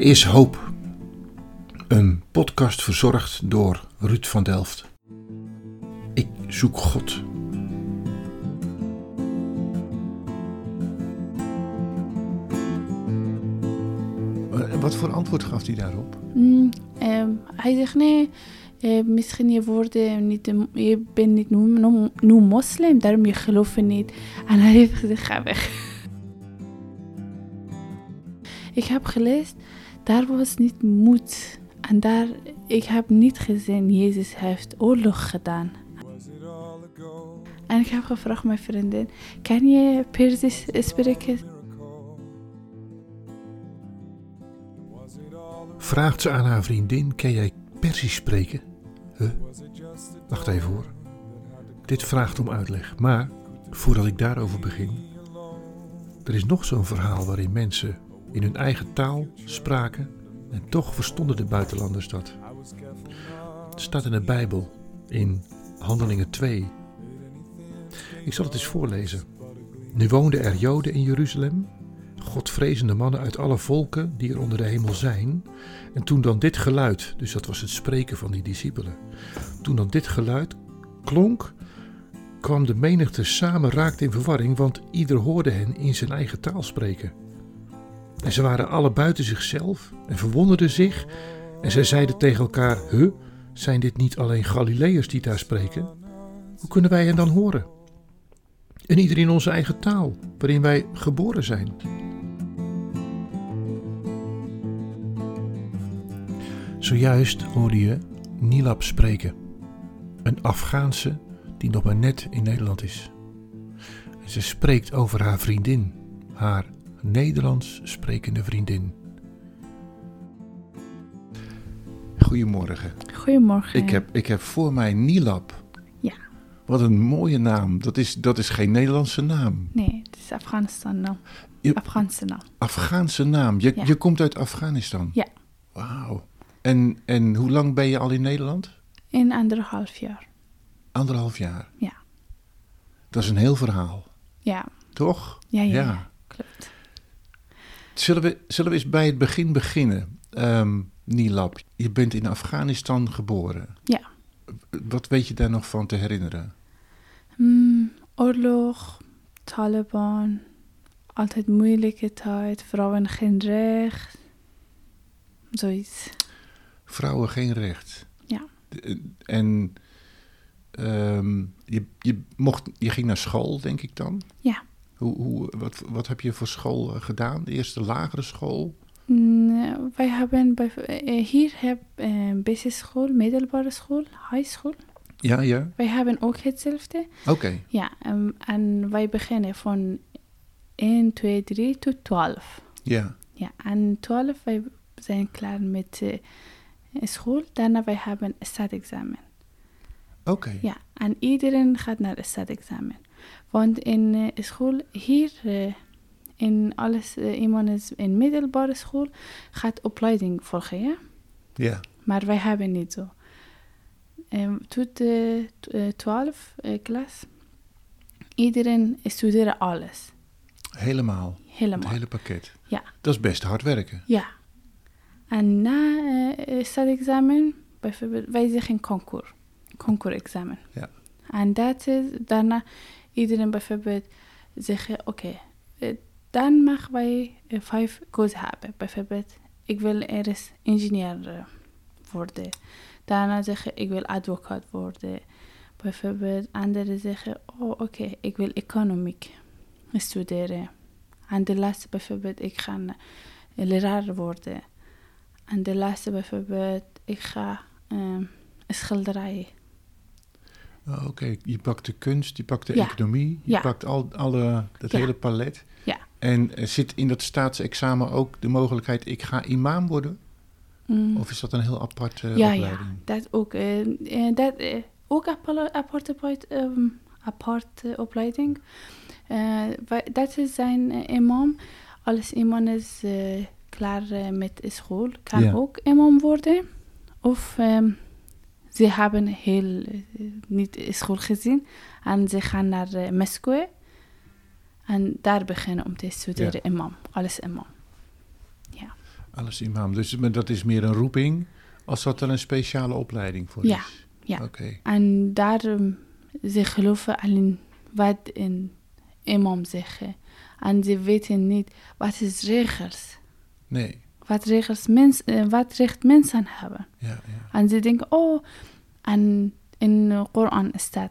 is hoop. Een podcast verzorgd door Ruud van Delft. Ik zoek God. Eh, Wat voor antwoord gaf hij daarop? Mm, ehm, hij zegt nee, eh, misschien je, wordt, niet, je bent niet nu, nu, nu moslim, daarom je gelooft niet. En hij heeft gezegd, ga weg. ik heb gelezen, daar was niet moed. En daar, ik heb niet gezien, Jezus heeft oorlog gedaan. En ik heb gevraagd mijn vriendin, kan je Persisch spreken? Vraagt ze aan haar vriendin: Kan jij Persisch spreken? Huh? Wacht even hoor. Dit vraagt om uitleg. Maar voordat ik daarover begin. Er is nog zo'n verhaal waarin mensen in hun eigen taal spraken. En toch verstonden de buitenlanders dat. Het staat in de Bijbel, in Handelingen 2. Ik zal het eens voorlezen. Nu woonden er Joden in Jeruzalem, godvrezende mannen uit alle volken die er onder de hemel zijn. En toen dan dit geluid, dus dat was het spreken van die discipelen, toen dan dit geluid klonk, kwam de menigte samen raakt in verwarring, want ieder hoorde hen in zijn eigen taal spreken. En ze waren alle buiten zichzelf en verwonderden zich. En zij zeiden tegen elkaar: Huh, zijn dit niet alleen Galileërs die daar spreken? Hoe kunnen wij hen dan horen? En ieder in onze eigen taal, waarin wij geboren zijn. Zojuist hoorde je Nilab spreken, een Afghaanse die nog maar net in Nederland is. En ze spreekt over haar vriendin, haar Nederlands sprekende vriendin. Goedemorgen. Goedemorgen. Ik heb, ik heb voor mij Nilab. Ja. Wat een mooie naam. Dat is, dat is geen Nederlandse naam. Nee, het is Afghanistan naam. Je- Afghaanse naam. Afghaanse naam. Je, Ja. je komt uit Afghanistan. Ja. Wauw. En, en hoe lang ben je al in Nederland? In anderhalf jaar. Anderhalf jaar. Ja. Dat is een heel verhaal. Ja, Toch? ja, ja. Ja. ja. Zullen we, zullen we eens bij het begin beginnen? Ehm Nilab, je bent in Afghanistan geboren. Ja. Wat weet je daar nog van te herinneren? Mm, oorlog, Taliban, altijd moeilijke tijd, vrouwen geen recht. Zoiets. Vrouwen geen recht. Ja. En ehm, je, je, mocht, je ging naar school, denk ik dan? Ja. Hoe, hoe, wat, wat heb je voor school eh, gedaan? De eerste lagere school? Mm, wij hebben bij, eh, hier heb uh, basisschool, middelbare school, high school. Ja, ja. Wij hebben ook hetzelfde. Oké. Ja, en, en wij beginnen van 1, 2, 3 tot 12. Ja. Ja, en 12 wij zijn klaar met eh, school. Daarna wij hebben een staatexamen. Oké. Ja, en iedereen gaat naar het staatexamen. Want in eh, school hier, eh, in alles, eh, iemand is in middelbare school, gaat opleiding volgen, ja. Ja. Maar wij hebben niet zo. Um, tot eh, t- eh, 12 eh, klas, iedereen studeert alles. Helemaal. Het Helemaal. hele pakket. Ja. Dat is best hard werken. Ja. En na het staatexamen, bijvoorbeeld, wij zeggen concours. Concours-examen. Ja. En dat is, daarna iedereen bijvoorbeeld zeggen, oké, eh, dan mag wij eh, vijf koos hebben. Bijvoorbeeld, ik wil eerst ingenieur eh, worden. Daarna zeggen, ik wil advocaat worden. Bijvoorbeeld, anderen zeggen, oh oké, ik wil economiek studeren. En de laatste bijvoorbeeld, ik ga leraar worden. En de laatste bijvoorbeeld, ik ga ehm schilderijen. Oh, Oké, je pakt de kunst, je pakt de Ja. economie, je Ja. pakt al, alle, dat Ja. hele palet. Ja. En er zit in dat staatsexamen ook de mogelijkheid, ik ga imam worden? Mm. Of is dat een heel aparte ja, opleiding? ja, dat ook. eh, eh, dat, eh, ook aparte, aparte, ehm, aparte opleiding. Eh, dat is zijn eh, imam. Als iemand is eh, klaar eh, met school, kan ook imam worden. Of ehm, ze hebben heel eh, niet school gezien en ze gaan naar uh, Moskou. En daar beginnen om te studeren imam, alles imam. Alles imam. Dus dat is meer een roeping, als dat er een speciale opleiding voor Ja, is? ja. Oké. En daarom, ze geloven alleen wat een imam zeggen. En ze weten niet wat is regels. Nee, Wat regels mens, eh, wat recht mensen hebben. ja, ja. En ze denken, oh, en in de Koran staat,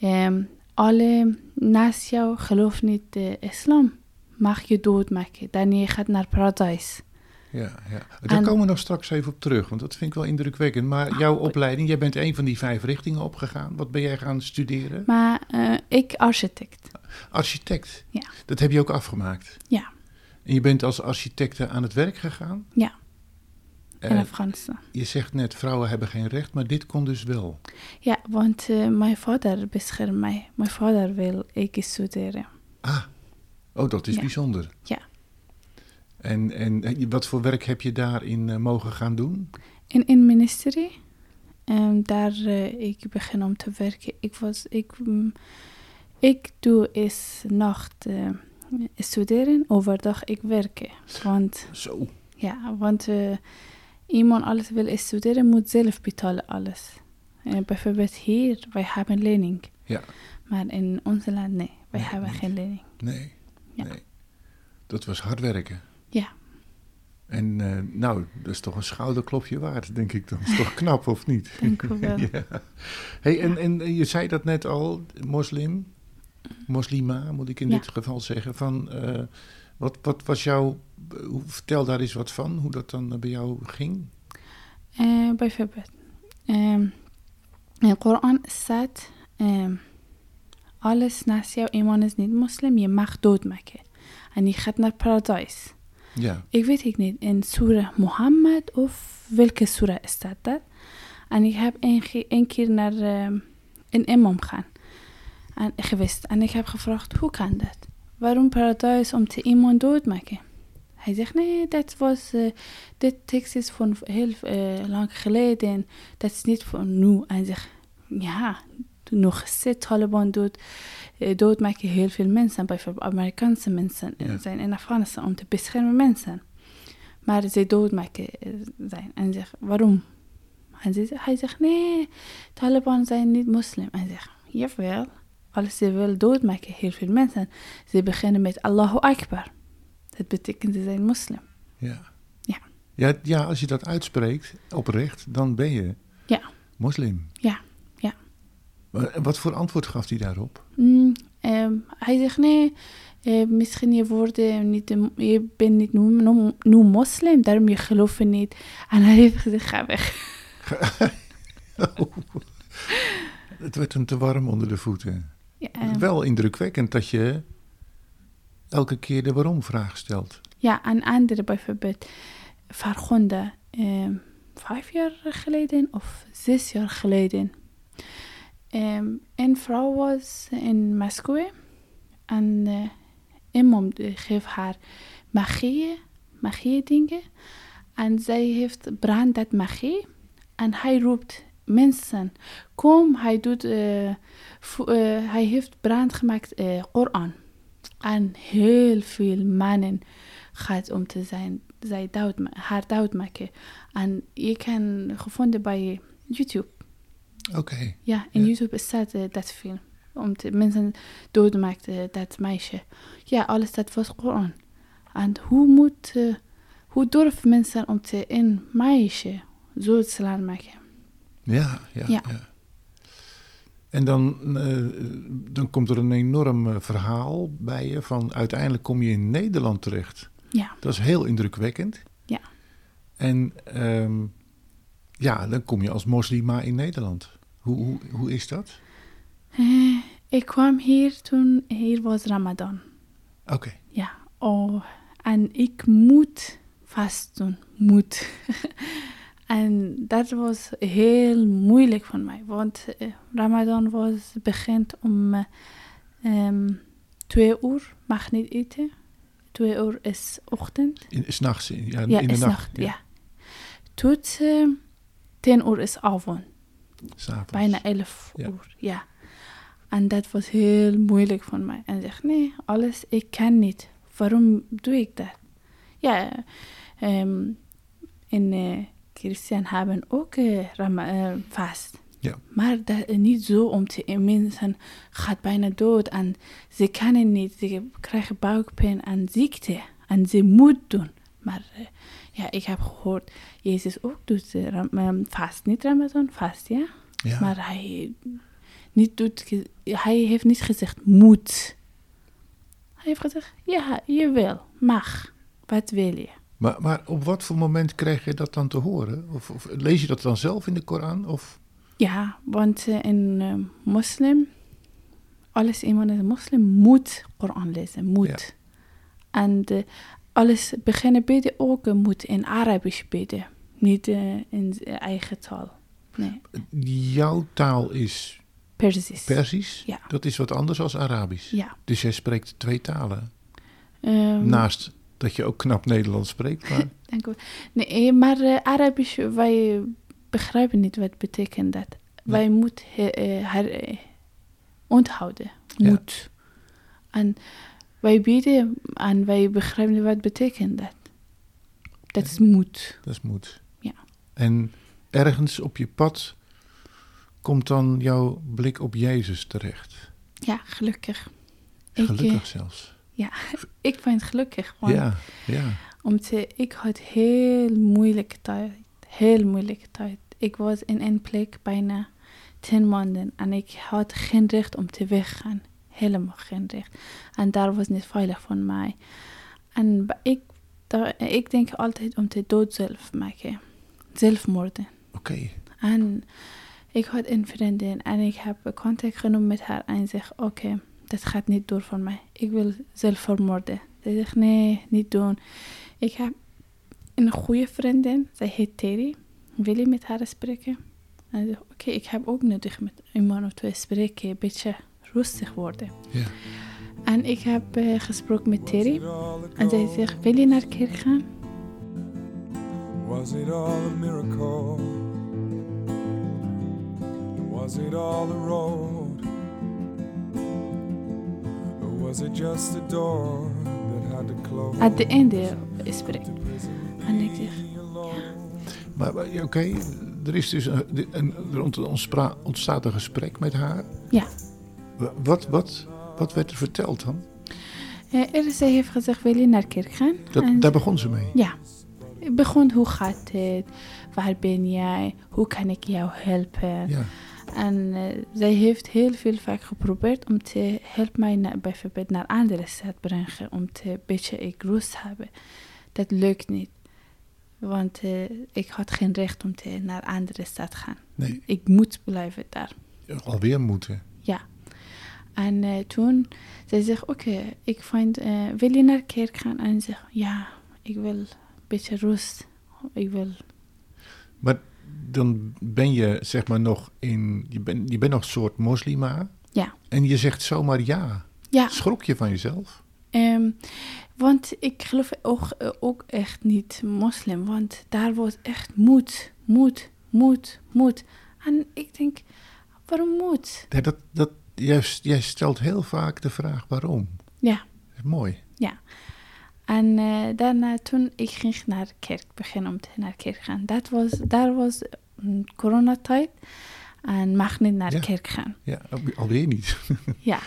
ehm, alle naast jou gelooft niet de islam, mag je doodmaken. Dan je gaat naar paradijs. Ja, ja. Daar En- komen we nog straks even op terug, want dat vind ik wel indrukwekkend. Maar jouw opleiding, jij bent een van die vijf richtingen opgegaan. Wat ben jij gaan studeren? Maar eh, ik architect. Architect. Ja. Dat heb je ook afgemaakt. Ja. En je bent als architecte aan het werk gegaan? Ja. Eh, in Afghanistan. je zegt net, vrouwen hebben geen recht, maar dit kon dus wel. Ja, want eh, mijn vader beschermt mij. Mijn vader wil ik studeren. Ah, oh, dat is Ja. bijzonder. Ja. En, en eh, wat voor werk heb je daarin eh, mogen gaan doen? In een ministerie. En daar eh, ik begin om te werken. Ik was, ik, mm, ik doe is nacht eh, studeren, overdag ik werken. Want Zo. ja, want eh, iemand alles wil studeren moet zelf betalen alles. En bijvoorbeeld hier, wij hebben lening. Ja. Maar in ons land nee, wij Nee, hebben geen lening. Nee. Ja. nee. Dat was hard werken. Ja. En eh, nou, dat is toch een schouderklopje waard, denk ik dan. Dat is toch knap, of niet? Dank u wel. ja. Hey, en, en je zei dat net al, moslim, moslima moet ik in Ja. dit geval zeggen. Van, eh, wat, wat was jouw, vertel daar eens wat van, hoe dat dan bij jou ging. Eh, bijvoorbeeld, ehm, in de Koran staat: ehm, alles naast jou, iemand is niet moslim, je mag doodmaken. En je gaat naar paradijs. Ja, Ik weet het niet, in Surah Mohammed of welke Surah staat dat? En ik heb een, een keer naar ehm, een imam gaan. En, geweest. En ik heb gevraagd, hoe kan dat? Waarom paradijs om te iemand doodmaken? Hij zegt, nee, dat was, eh, dit tekst is van heel eh, lang geleden. Dat is niet van nu. En zegt, ja, nog steeds Taliban dood, eh, doodmaken heel veel mensen. Bijvoorbeeld Amerikaanse mensen Ja. zijn in Afghanistan om te beschermen mensen. Maar ze doodmaken zijn. En zegt, waarom? En hij zegt, nee, Taliban zijn niet moslim. En zegt, jawel. Als ze wil doodmaken, heel veel mensen. Ze beginnen met Allahu Akbar. Dat betekent ze zijn moslim. ja. Ja. Ja, ja, als je dat uitspreekt, oprecht, dan ben je Ja. moslim. Ja, ja. Wat voor antwoord gaf hij daarop? Mm, ehm, hij zegt, nee, eh, misschien je, eh, niet, een- je bent niet nu, moslim, daarom je gelooft niet. En hij heeft gezegd, ga weg. Het werd hem te warm onder de voeten. Ja, ehm, Wel indrukwekkend dat je elke keer de waarom-vraag stelt. Ja, en andere bijvoorbeeld Fargonda, ehm, vijf jaar geleden of zes jaar geleden. Ehm, een vrouw was in Moskou en eh imam geeft haar magie, magie dingen. En zij heeft brand dat magie. En hij roept mensen, kom, hij doet, eh, eh, hij heeft brand gemaakt, eh Koran. En heel veel mannen gaat om te zijn, zij dood, haar doodmaken. En je kan gevonden bij YouTube. Oké, Ja, in Ja. YouTube staat eh, dat film. Om te, mensen doodmaakt eh, dat meisje. Ja, alles dat was Koran. En hoe moet, hoe durven mensen om te een meisje zo te slaan maken? Ja, ja, ja. Ja. En dan, eh, dan komt er een enorm eh, verhaal bij je van uiteindelijk kom je in Nederland terecht. Ja, Dat is heel indrukwekkend. Ja. En ehm, ja, dan kom je als moslima in Nederland. Hoe, hoe, hoe is dat? Eh, ik kwam hier toen, hier was Ramadan. Oké, Ja, oh, en ik moet vast doen, moet. en dat was heel moeilijk voor mij, want eh, Ramadan was begint om eh, ehm, twee uur, mag niet eten. Twee uur is ochtend. in, s'nachts, in, ja, Ja, in de is nacht. nacht, ja. Tot eh, tien uur is avond, S'avonds. bijna elf Ja. uur, ja. En dat was heel moeilijk voor mij. En ik zeg, nee, alles, ik kan niet. Waarom doe ik dat? Ja, ehm, in uh, christen hebben ook uh, Rama, uh, vast. Ja. Maar dat is niet zo om te mensen gaat bijna dood en ze kunnen niet, ze krijgen buikpijn en ziekte en ze moet doen. Maar uh, ja, ik heb gehoord, Jezus ook doet ram, vast, niet Ramadan, vast, ja? ja. Maar hij, niet doet, hij heeft niet gezegd moet. Hij heeft gezegd, ja, je wil, mag, wat wil je? Maar, maar op wat voor moment krijg je dat dan te horen? Of, of lees je dat dan zelf in de Koran? Of? Ja, want uh, in uh, moslim, alles iemand is moslim moet Koran lezen, moet. Ja. En uh, alles beginnen bidden ook moet in Arabisch bidden, niet in eigen taal. Nee. Jouw taal is Persisch. Persisch? Ja. Dat is wat anders dan Arabisch? Ja. Dus jij spreekt twee talen? Um, Naast dat je ook knap Nederlands spreekt, maar... Dank u. Nee, maar uh, Arabisch, wij begrijpen niet wat betekent dat. Nee. Wij moeten uh, haar uh, onthouden. Moet. Ja. En wij bieden en wij begrijpen wat betekent dat. Dat is moet. Dat is moet. Ja. En ergens op je pad komt dan jouw blik op Jezus terecht. Ja, gelukkig. Gelukkig ik, zelfs. Ja, ik ben gelukkig. Want Ja, ja. Omdat ik had heel moeilijke tijd. Heel moeilijke tijd. Ik was in een plek bijna tien maanden. En ik had geen recht om te weggaan. Helemaal geen recht. En daar was niet veilig voor mij. En ik, daar, ik denk altijd om te dood zelf maken. Zelfmoorden. Oké. En ik had een vriendin en ik heb contact genomen met haar en zeg oké, okay, dat gaat niet door van mij. Ik wil zelf vermoorden. Ze zegt nee, niet doen. Ik heb een goede vriendin, zij heet Terry. Wil je met haar spreken? En ze zegt oké, okay, ik heb ook nodig met iemand of twee spreken, een beetje rustig worden. Ja. En ik heb uh, gesproken met Terry en zij zegt wil je naar kerk gaan? Was it all a miracle? Was it all a road? At the end spreekt. En ik zeg, Maar, maar oké, okay, er is dus een, een, er ontstaat een gesprek met haar. Ja. Wat, wat, wat werd er verteld dan? Uh, eerst zij heeft gezegd, wil je naar kerk gaan? Dat, En- daar begon ze mee. Ja. Ik begon, hoe gaat het? Waar ben jij? Hoe kan ik jou helpen? Ja, En eh, zij heeft heel veel vaak geprobeerd om te helpen mij naar, bijvoorbeeld naar andere stad brengen. Om te een beetje rust hebben. Dat lukt niet. Want eh, ik had geen recht om te naar andere stad gaan. nee, Ik moet blijven daar. alweer moeten. Ja. En eh, toen, zij zegt, oké, ik vind, wil je naar kerk gaan? En ze zegt, ja, ik wil een beetje rust. Ik wil, Maar dan ben je zeg maar nog in, je bent je bent nog een soort moslima. Ja. En je zegt zomaar ja. ja. Schrok je van jezelf? Ehm, want ik geloof ook, eh, ook echt niet moslim. Want daar was echt moed, moed, moed, moed. En ik denk, waarom moed? Ja, dat, dat, jij, jij stelt heel vaak de vraag waarom. Ja. Dat is mooi. En eh, daarna, toen ik ging naar kerk, begin om te naar kerk gaan. Dat was, daar was mm, coronatijd. En mag niet naar Ja. kerk gaan. Ja, al- alweer niet. Ja,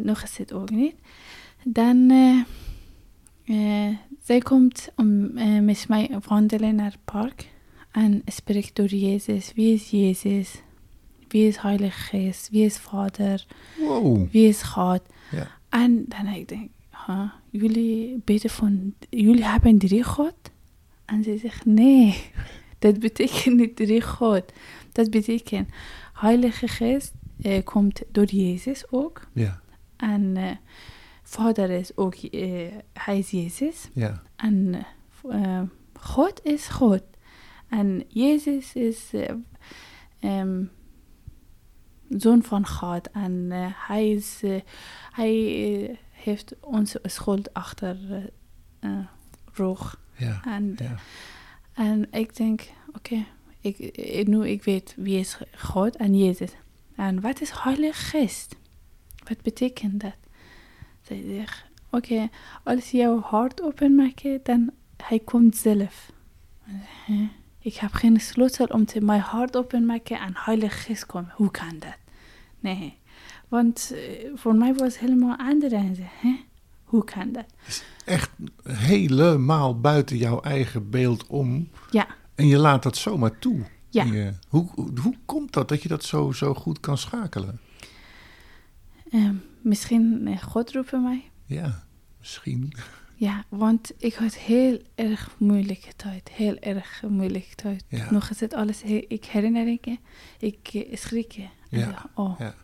nog is het ook niet. Dan, eh, zij komt om met mij wandelen naar het park. En spreekt door Jezus. Wie is Jezus? Wie is Heilige Geest? Wie is Vader? Wow. Wie is God? Ja. En dan ik denk, jullie van, jullie hebben drie God? En ze zegt, nee, dat betekent niet drie God. Dat betekent, Heilige Geest eh, komt door Jezus ook. Ja, En eh, Vader is ook, eh, hij is Jezus. ja, En God is God. En Jezus is ehm, zoon van God. En hij, is, hij heeft onze schuld achter rug. ja. En, ja. en ik denk, oké, ik, ik, nu ik weet wie is God en Jezus. En wat is Heilige Geest? Wat betekent dat? Zij zegt, oké, als je jouw hart openmaakt, dan hij komt zelf. Ik heb geen sleutel om te mijn hart open te maken en Heilige Geest komt. Hoe kan dat? Nee. Want eh, voor mij was het helemaal anders. En hè? Hoe kan dat? Echt helemaal buiten jouw eigen beeld om. Ja, En je laat dat zomaar toe. Ja. Je- hoe, hoe, komt dat dat je dat zo, zo goed kan schakelen? ehm, misschien eh, God roepen mij. Ja, misschien. Ja, want ik had heel erg moeilijke tijd. Heel erg moeilijke tijd. Ja. Nog is het alles, ik herinner ik, ik eh, schrik. Ja, Oh, ja.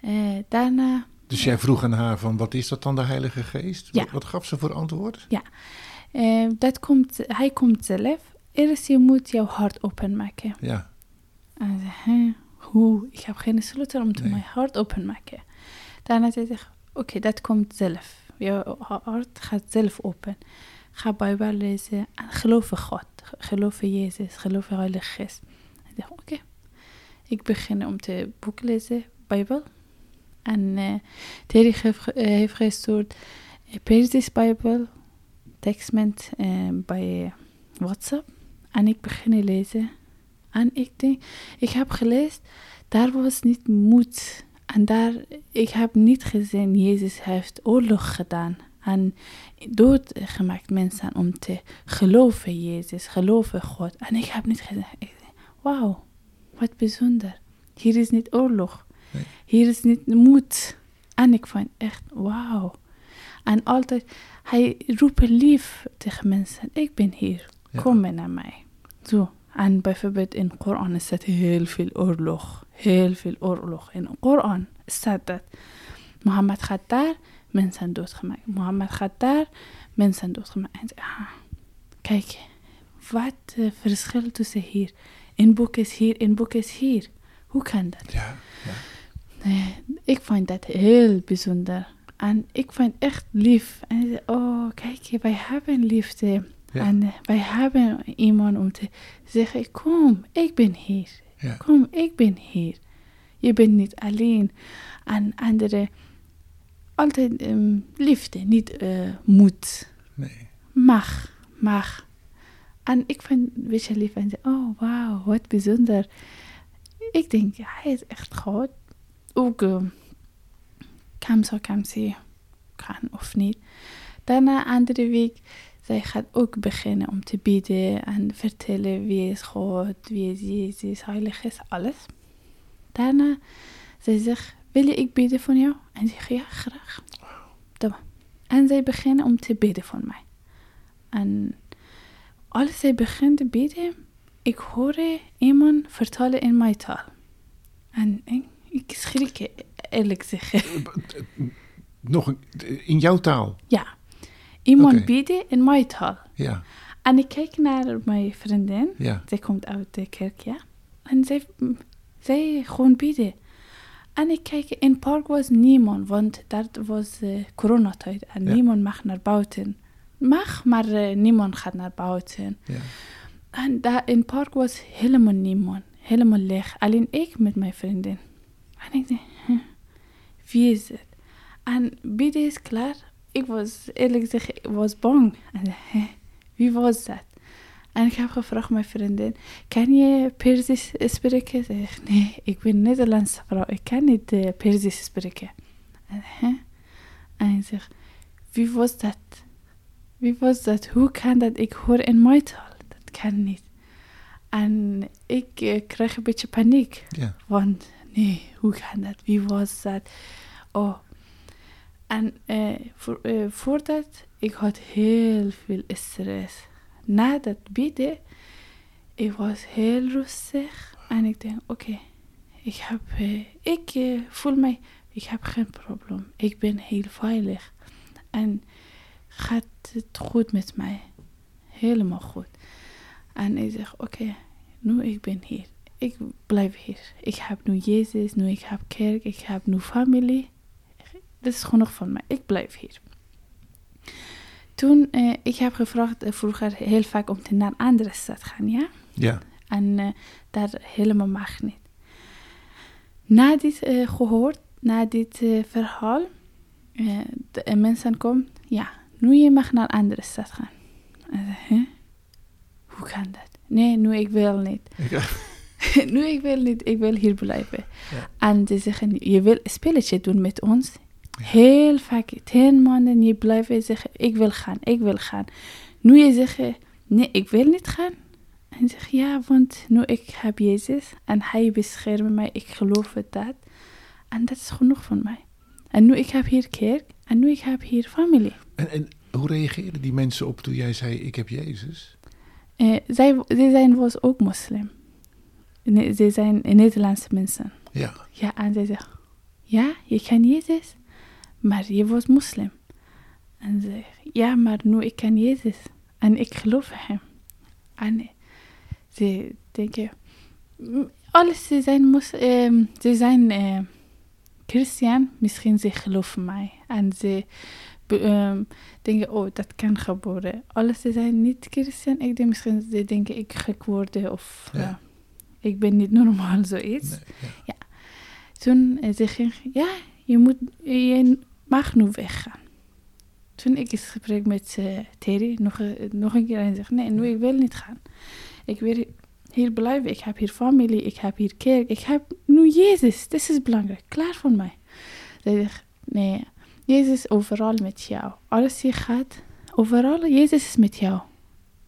Eh, daarna, Dus jij vroeg aan haar van, wat is dat dan, de Heilige Geest? Ja. Wat, wat gaf ze voor antwoord? eh, dat komt, hij komt zelf. Eerst je moet jouw hart openmaken. Ja, En zei, hoe? Ik heb geen sleutel om te Nee. mijn hart openmaken. Daarna zei ik, oké, dat komt zelf. Je hart gaat zelf open. Ga Bijbel lezen en geloof in God. Geloof in Jezus. Geloof in Heilige Geest. Ik dacht, oké. Ik begin om te boek lezen, Bijbel. En eh Terry heeft, eh, heeft gestuurd eh, Persisch Bijbel, tekst eh, bij WhatsApp. En ik begin lezen. En ik denk, ik heb gelezen, daar was niet moed. En daar, ik heb niet gezien, Jezus heeft oorlog gedaan. En doodgemaakt mensen om te geloven Jezus, geloven God. En ik heb niet gezien, wauw, wat bijzonder. Hier is niet oorlog. Nee. Hier is niet moed. En ik vond echt, wauw. En altijd, hij roept lief tegen mensen, ik ben hier, Ja. kom maar naar mij. Zo. En bijvoorbeeld in Koran staat heel veel oorlog. Heel veel oorlog. In Koran staat dat. Mohammed gaat daar, mensen doodgemaakt. Mohammed gaat daar, mensen doodgemaakt. En ah, kijk, wat uh, verschil tussen hier. In boek is hier, in boek is hier. Hoe kan dat? ja, ja. Nee, ik vind dat heel bijzonder. En ik vind echt lief. En zei, oh, kijk, wij hebben liefde. Ja. En eh, wij hebben iemand om te zeggen, kom, ik ben hier. Ja. Kom, ik ben hier. Je bent niet alleen. En anderen, altijd ehm, liefde, niet eh, moed. Nee. Mag, mag. En ik vind een beetje lief en zeg, oh wauw, wat bijzonder. Ik denk, ja, hij is echt goed. Ook uh, kam zou kam zien kan of niet. Daarna, andere week, zij gaat ook beginnen om te bidden en vertellen wie is God, wie is Jezus, Heilig is, alles. Daarna, zij zegt, wil je ik bidden voor jou? En ik zeg, ja, graag. En zij beginnen om te bidden voor mij. En als zij begint te bidden, ik hoor iemand vertellen in mijn taal. En ik, ik schrik, eerlijk zeggen. Nog een, in jouw taal? Ja. Iemand Oké. bidden in mijn taal. Ja, En ik kijk naar mijn vriendin. ja, Zij komt uit de kerk, ja. En zij, zij gewoon bidden. En ik kijk, in het park was niemand, want dat was uh, coronatijd en Ja. niemand mag naar buiten. Mag, maar uh, niemand gaat naar buiten. ja. En daar in het park was helemaal niemand, helemaal leeg. Alleen ik met mijn vriendin. En ik dacht, huh, wie is het? En bidden is klaar. Ik was, eerlijk gezegd, ik was bang. En, huh, wie was dat? En ik heb gevraagd mijn vriendin, kan je Perzisch spreken? Ze zegt, nee, ik ben Nederlandse vrouw, ik kan niet uh, Perzisch spreken. En, huh? en ik zeg, wie was dat? Wie was dat? Hoe kan dat? Ik hoor in mijn taal. Dat kan niet. En ik uh, kreeg een beetje paniek. Want nee, hoe kan dat? Wie was dat? Oh. En uh, voor, uh, voordat, ik had heel veel stress. Na dat bidden, ik was heel rustig. En ik denk, oké, ik, heb, uh, ik voel mij, ik heb geen probleem. Ik ben heel veilig. En gaat het goed met mij. Helemaal goed. En ik zeg, oké, nu ik ben hier. Ik blijf hier. Ik heb nu Jezus, nu ik heb kerk, ik heb nu familie. Dat is genoeg van mij. Ik blijf hier. Toen, uh, ik heb gevraagd uh, vroeger heel vaak om te naar een andere stad gaan, ja? Ja. En uh, daar helemaal mag niet. Na dit gehoord, na dit verhaal, de mensen komen, ja, nu je mag naar een andere stad gaan. En? Hoe kan dat? Nee, nu ik wil niet. Ik- nu ik wil niet, ik wil hier blijven. Ja. En ze zeggen, je wil een spelletje doen met ons. Heel vaak, tien maanden, je blijft zeggen, ik wil gaan, ik wil gaan. Nu je zegt, nee, ik wil niet gaan. En zegt, ja, want nu ik heb Jezus en hij beschermt mij, ik geloof het dat. En dat is genoeg voor mij. En nu ik heb hier kerk en nu ik heb hier familie. En, en hoe reageerden die mensen op toen jij zei: Ik heb Jezus? Eh, zij, zij zijn was ook moslim. Ze zijn Nederlandse mensen. Ja. Ja, en zij zegt, ja, je ken Jezus, maar je was moslim. En ze zegt, ja, maar nu ik ken Jezus en ik geloof hem. En ze denken, "Mm, alles ze zijn, mos, ehm, ze zijn eh, christen, misschien ze geloven mij. En ze ehm, denken, oh, dat kan gebeuren. Alles ze zijn niet christen, ik denk misschien ze denken, ik gek worden of Ja. eh, ik ben niet normaal, zoiets. Nee, ja. Toen eh, zeg ik, ja, je, moet, je mag nu weggaan. Toen ik het gesprek met eh, Terry nog, eh, nog een keer en zeg, nee, nu ik wil niet gaan. Ik wil hier blijven. Ik heb hier familie, ik heb hier kerk, ik heb nu Jezus. Dit is belangrijk, klaar voor mij. Zij zegt, nee, Jezus is overal met jou. Alles je gaat, overal, Jezus is met jou.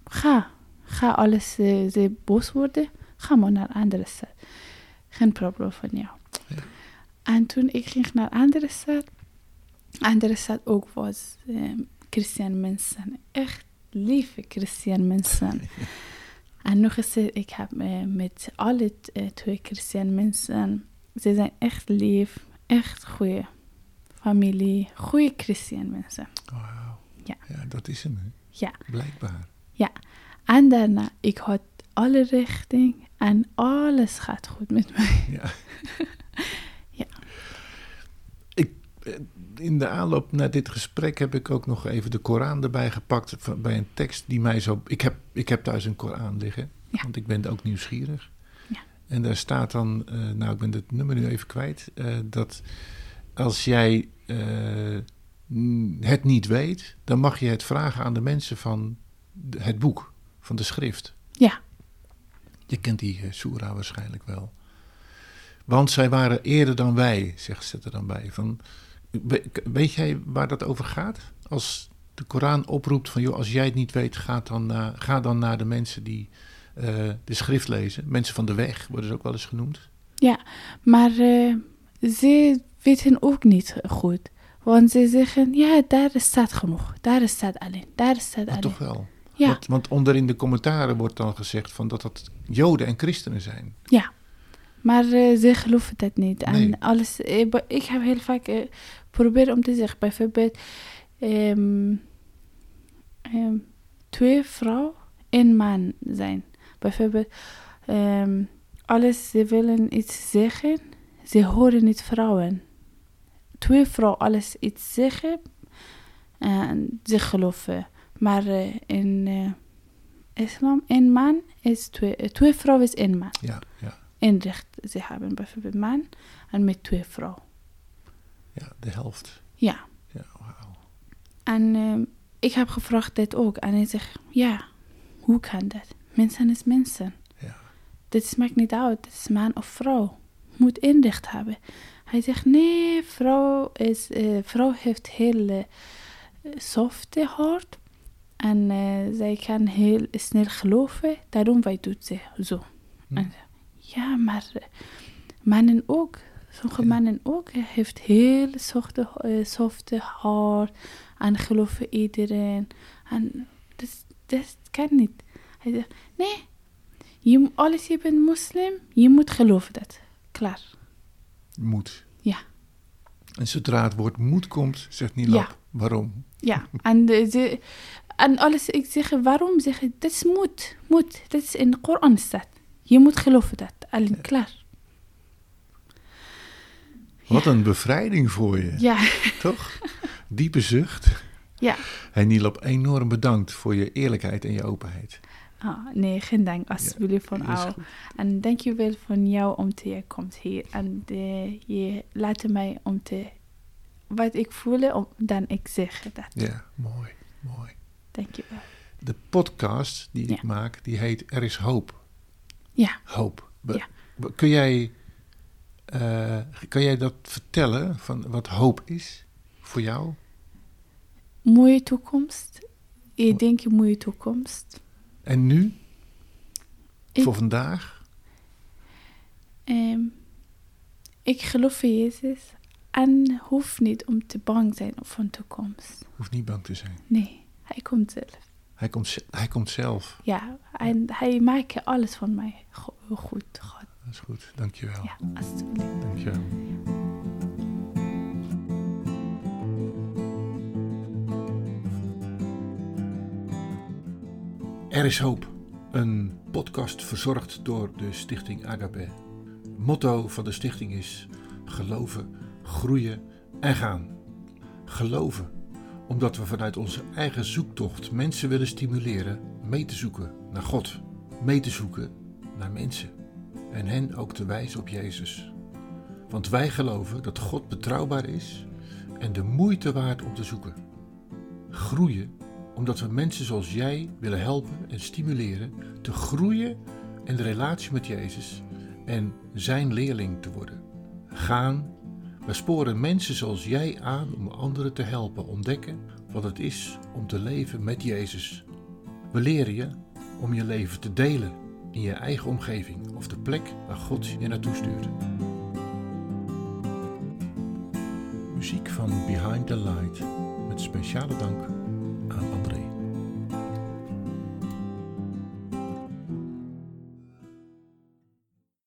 Ga, ga alles, ze boos worden, ga maar naar andere stad. Geen probleem van jou. En toen ik ging naar andere stad, andere stad ook was eh, christian mensen. Echt lieve christian mensen. En nog eens, eh, ik heb eh, met alle eh, twee christian mensen, ze zijn echt lief, echt goede familie, goede christian mensen. Wauw. Ja. ja, dat is hem, hè? Ja. Blijkbaar. En daarna, ik had alle richting en alles gaat goed met mij. Ja. Ja. Ik, eh, in de aanloop naar dit gesprek heb ik ook nog even de Koran erbij gepakt. van- Bij een tekst die mij zo. Ik heb, ik heb thuis een Koran liggen. Ja. Want ik ben ook nieuwsgierig. Ja. En daar staat dan. eh, nou, ik ben het nummer nu even kwijt. eh, dat als jij het niet weet. dan mag je het vragen aan de mensen van het boek. Van de schrift. Ja. Je kent die uh, Soera waarschijnlijk wel. Want zij waren eerder dan wij, zegt ze er dan bij. Van, we- weet jij waar dat over gaat? Als de Koran oproept van, joh, als jij het niet weet, ga dan, naar- ga dan naar de mensen die eh, de schrift lezen. Mensen van de weg worden ze ook wel eens genoemd. Maar eh, ze weten ook niet goed. Want ze zeggen, ja, daar staat genoeg. Daar staat alleen. Daar staat Maar alleen. toch wel. Ja, Want, want onder in de commentaren wordt dan gezegd van dat dat Joden en christenen zijn. maar eh, ze geloven dat niet. Nee. En alles, eh, ik heb heel vaak eh, proberen om te zeggen, bijvoorbeeld, ehm, ehm, twee vrouwen en man zijn. Bijvoorbeeld, ehm, alles, ze willen iets zeggen, ze horen niet vrouwen. Twee vrouwen alles iets zeggen en ze geloven. Maar eh, in eh, islam, een man is twee, eh, twee vrouwen is één man. Ja, ja, Eén recht, ze hebben bijvoorbeeld man en met twee vrouwen. ja de helft. Ja. Ja, wauw. En ik heb gevraagd dit ook. En hij zegt, ja, hoe kan dat? Mensen is mensen. Ja. Dit maakt niet uit, het is man of vrouw. Moet inricht hebben. Hij zegt, nee, vrouw, is, vrouw heeft heel eh, softe hart. En eh, zij kan heel snel geloven. Daarom wij doet ze zo. Hm. En, ja, maar eh, mannen ook. Sommige Ja. mannen ook heeft heel softe, eh, softe hart. En geloven iedereen. En dat, dat kan niet. Hij zegt, nee. Je, alles je bent moslim, je moet geloven dat. Klaar. Moed. Ja. En zodra het woord moed komt, zegt Nilab, Ja. waarom? Ja, en, de, ze, en alles, ik zeg, waarom zeg ik, dat is moed, moed, dat is in de Koran staat. Je moet geloven dat, alleen klaar. Wat een bevrijding voor je, Ja, toch? Diepe zucht. ja. Hey Nilab, enorm bedankt voor je eerlijkheid en je openheid. Ah, nee, geen dank, alsjeblieft van Dat is jou. En dankjewel van jou om te je komt hier. En de, je laat mij om te, wat ik voel, om, dan ik zeg dat. Ja, mooi. Mooi. Dankjewel. De podcast die ik maak, die heet Er is hoop. Ja. Hoop. Be- Ja. be- Kun jij, kan jij dat vertellen van wat hoop is voor jou? Mooie toekomst. Ik denk een mooie toekomst. En nu? Ik- Voor vandaag? Ehm, ik geloof in Jezus en hoef niet om te bang zijn voor een toekomst. Hoeft niet bang te zijn. Nee, hij komt zelf. Hij komt, hij komt zelf. Ja, en hij maakt alles van mij go- goed. God. Dat is goed. Dankjewel. Ja, alsjeblieft. Dankjewel. Er is hoop. Een podcast verzorgd door de stichting Agape. Motto van de stichting is geloven, groeien en gaan. Geloven, omdat we vanuit onze eigen zoektocht mensen willen stimuleren mee te zoeken naar God, mee te zoeken naar mensen en hen ook te wijzen op Jezus. Want wij geloven dat God betrouwbaar is en de moeite waard om te zoeken. Groeien omdat we mensen zoals jij willen helpen en stimuleren te groeien in de relatie met Jezus en zijn leerling te worden. Gaan, we sporen mensen zoals jij aan om anderen te helpen ontdekken wat het is om te leven met Jezus. We leren je om je leven te delen in je eigen omgeving of de plek waar God je naartoe stuurt. Muziek van Behind the Light met speciale dank